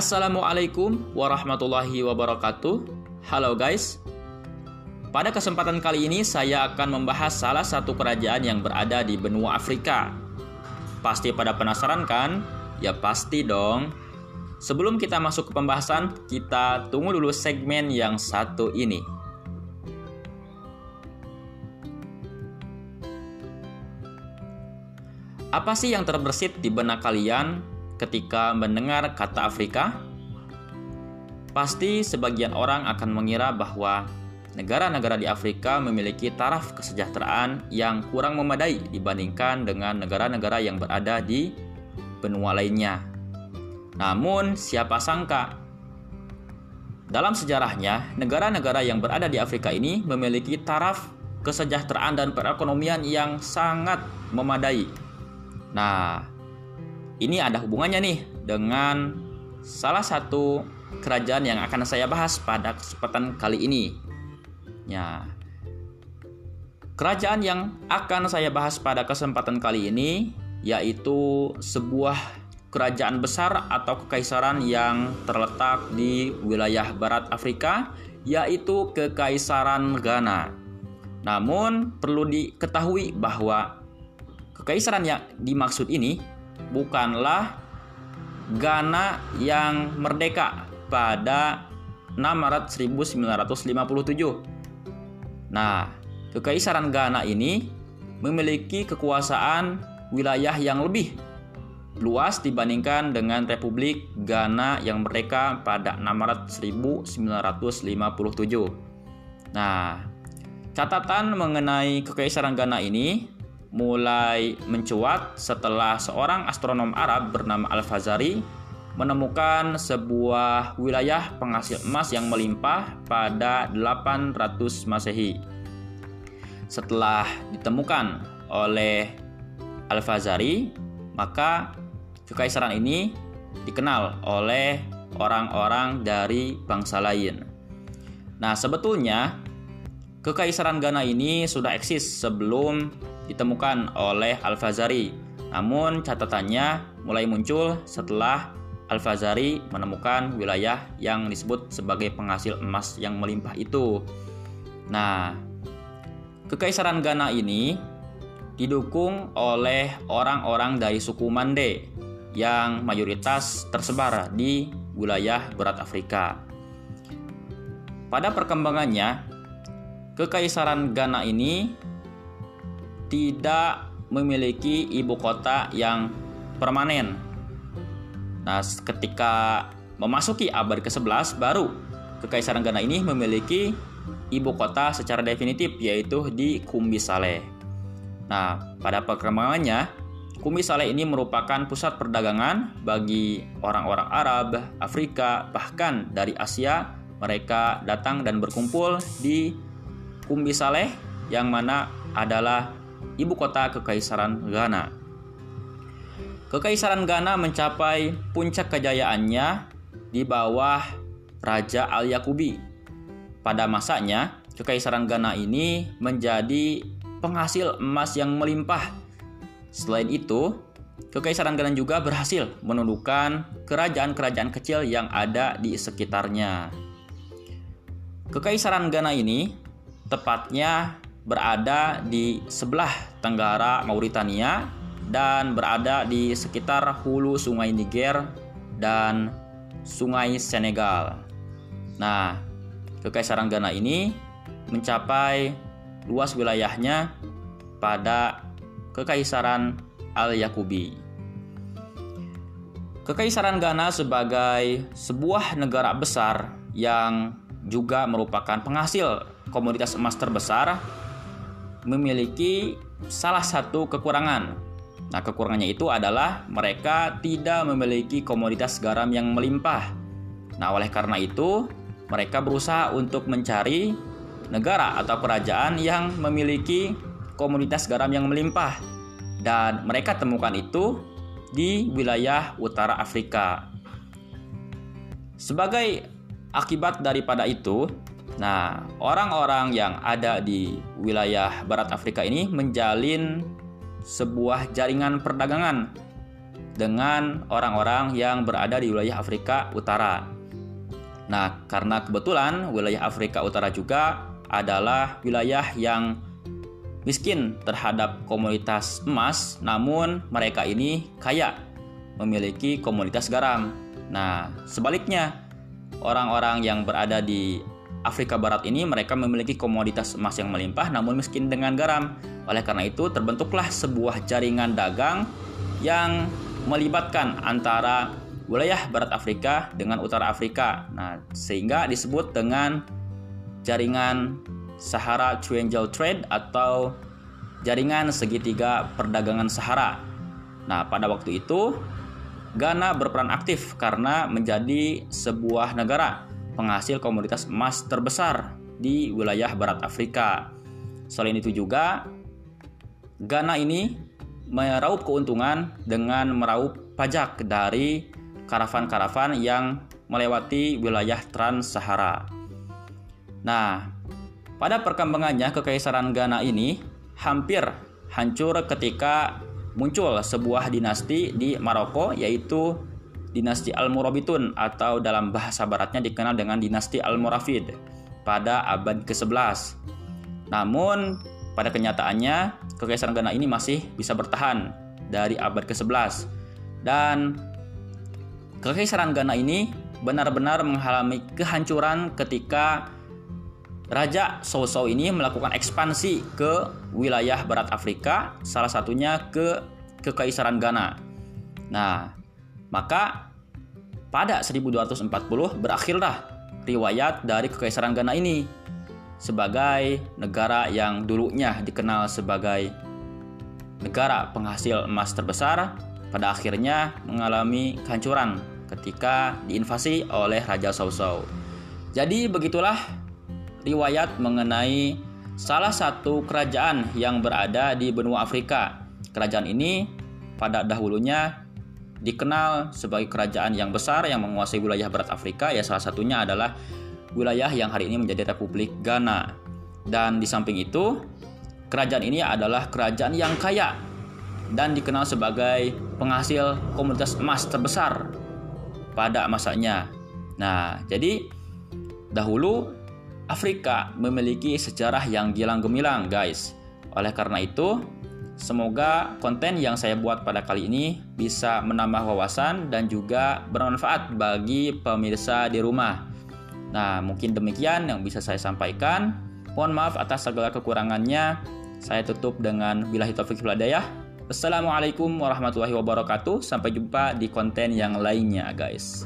Assalamualaikum warahmatullahi wabarakatuh. Halo guys. Pada kesempatan kali ini saya akan membahas salah satu kerajaan yang berada di benua Afrika. Pasti pada penasaran kan? Ya pasti dong. Sebelum kita masuk ke pembahasan, kita tunggu dulu segmen yang satu ini. Apa sih yang terbersit di benak kalian ketika mendengar kata Afrika? Pasti sebagian orang akan mengira bahwa negara-negara di Afrika memiliki taraf kesejahteraan yang kurang memadai dibandingkan dengan negara-negara yang berada di benua lainnya. Namun, siapa sangka dalam sejarahnya, negara-negara yang berada di Afrika ini memiliki taraf kesejahteraan dan perekonomian yang sangat memadai Nah, ini ada hubungannya nih dengan salah satu kerajaan yang akan saya bahas pada kesempatan kali ini. Ya. Kerajaan yang akan saya bahas pada kesempatan kali ini yaitu sebuah kerajaan besar atau kekaisaran yang terletak di wilayah barat Afrika yaitu Kekaisaran Ghana. Namun perlu diketahui bahwa Kekaisaran yang dimaksud ini bukanlah Ghana yang merdeka pada 6 Maret 1957. Nah, Kekaisaran Ghana ini memiliki kekuasaan wilayah yang lebih luas dibandingkan dengan Republik Ghana yang merdeka pada 6 Maret 1957. Nah, catatan mengenai Kekaisaran Ghana ini mulai mencuat setelah seorang astronom Arab bernama Al-Fazari menemukan sebuah wilayah penghasil emas yang melimpah pada 800 Masehi. Setelah ditemukan oleh Al-Fazari, maka kekaisaran ini dikenal oleh orang-orang dari bangsa lain. Nah, sebetulnya kekaisaran Ghana ini sudah eksis sebelum ditemukan oleh Al-Fazari. Namun catatannya mulai muncul setelah Al-Fazari menemukan wilayah yang disebut sebagai penghasil emas yang melimpah itu. Nah, kekaisaran Ghana ini didukung oleh orang-orang dari suku Mande yang mayoritas tersebar di wilayah berat Afrika. Pada perkembangannya, kekaisaran Ghana ini tidak memiliki ibu kota yang permanen. Nah, ketika memasuki abad ke-11 baru Kekaisaran Ghana ini memiliki ibu kota secara definitif yaitu di Kumbi Saleh. Nah, pada perkembangannya Kumbi Saleh ini merupakan pusat perdagangan bagi orang-orang Arab, Afrika, bahkan dari Asia. Mereka datang dan berkumpul di Kumbi Saleh yang mana adalah ibu kota Kekaisaran Ghana. Kekaisaran Ghana mencapai puncak kejayaannya di bawah Raja Al-Yakubi. Pada masanya, Kekaisaran Ghana ini menjadi penghasil emas yang melimpah. Selain itu, Kekaisaran Ghana juga berhasil menundukkan kerajaan-kerajaan kecil yang ada di sekitarnya. Kekaisaran Ghana ini tepatnya berada di sebelah tenggara Mauritania dan berada di sekitar hulu sungai Niger dan sungai Senegal. Nah, Kekaisaran Ghana ini mencapai luas wilayahnya pada Kekaisaran Al-Yakubi. Kekaisaran Ghana sebagai sebuah negara besar yang juga merupakan penghasil komoditas emas terbesar memiliki salah satu kekurangan. Nah, kekurangannya itu adalah mereka tidak memiliki komoditas garam yang melimpah. Nah, oleh karena itu, mereka berusaha untuk mencari negara atau kerajaan yang memiliki komoditas garam yang melimpah. Dan mereka temukan itu di wilayah utara Afrika. Sebagai akibat daripada itu, Nah, orang-orang yang ada di wilayah barat Afrika ini menjalin sebuah jaringan perdagangan dengan orang-orang yang berada di wilayah Afrika Utara. Nah, karena kebetulan wilayah Afrika Utara juga adalah wilayah yang miskin terhadap komoditas emas, namun mereka ini kaya memiliki komoditas garam. Nah, sebaliknya, orang-orang yang berada di Afrika Barat ini mereka memiliki komoditas emas yang melimpah namun miskin dengan garam. Oleh karena itu terbentuklah sebuah jaringan dagang yang melibatkan antara wilayah Barat Afrika dengan Utara Afrika. Nah, sehingga disebut dengan jaringan Sahara Triangle Trade atau jaringan segitiga perdagangan Sahara. Nah, pada waktu itu Ghana berperan aktif karena menjadi sebuah negara penghasil komoditas emas terbesar di wilayah barat Afrika. Selain itu juga, Ghana ini meraup keuntungan dengan meraup pajak dari karavan-karavan yang melewati wilayah Trans-Sahara. Nah, pada perkembangannya kekaisaran Ghana ini hampir hancur ketika muncul sebuah dinasti di Maroko yaitu dinasti Al-Murabitun atau dalam bahasa baratnya dikenal dengan dinasti Al-Murafid pada abad ke-11. Namun pada kenyataannya kekaisaran Ghana ini masih bisa bertahan dari abad ke-11 dan kekaisaran Ghana ini benar-benar mengalami kehancuran ketika Raja Sousou ini melakukan ekspansi ke wilayah barat Afrika, salah satunya ke Kekaisaran Ghana. Nah, maka pada 1240 berakhirlah riwayat dari Kekaisaran Ghana ini sebagai negara yang dulunya dikenal sebagai negara penghasil emas terbesar pada akhirnya mengalami kehancuran ketika diinvasi oleh Raja Sausau. Jadi begitulah riwayat mengenai salah satu kerajaan yang berada di benua Afrika. Kerajaan ini pada dahulunya dikenal sebagai kerajaan yang besar yang menguasai wilayah barat Afrika ya salah satunya adalah wilayah yang hari ini menjadi Republik Ghana. Dan di samping itu, kerajaan ini adalah kerajaan yang kaya dan dikenal sebagai penghasil komunitas emas terbesar pada masanya. Nah, jadi dahulu Afrika memiliki sejarah yang gilang gemilang, guys. Oleh karena itu, Semoga konten yang saya buat pada kali ini bisa menambah wawasan dan juga bermanfaat bagi pemirsa di rumah. Nah, mungkin demikian yang bisa saya sampaikan. Mohon maaf atas segala kekurangannya. Saya tutup dengan bilahi taufik hidayah. Assalamualaikum warahmatullahi wabarakatuh. Sampai jumpa di konten yang lainnya, guys.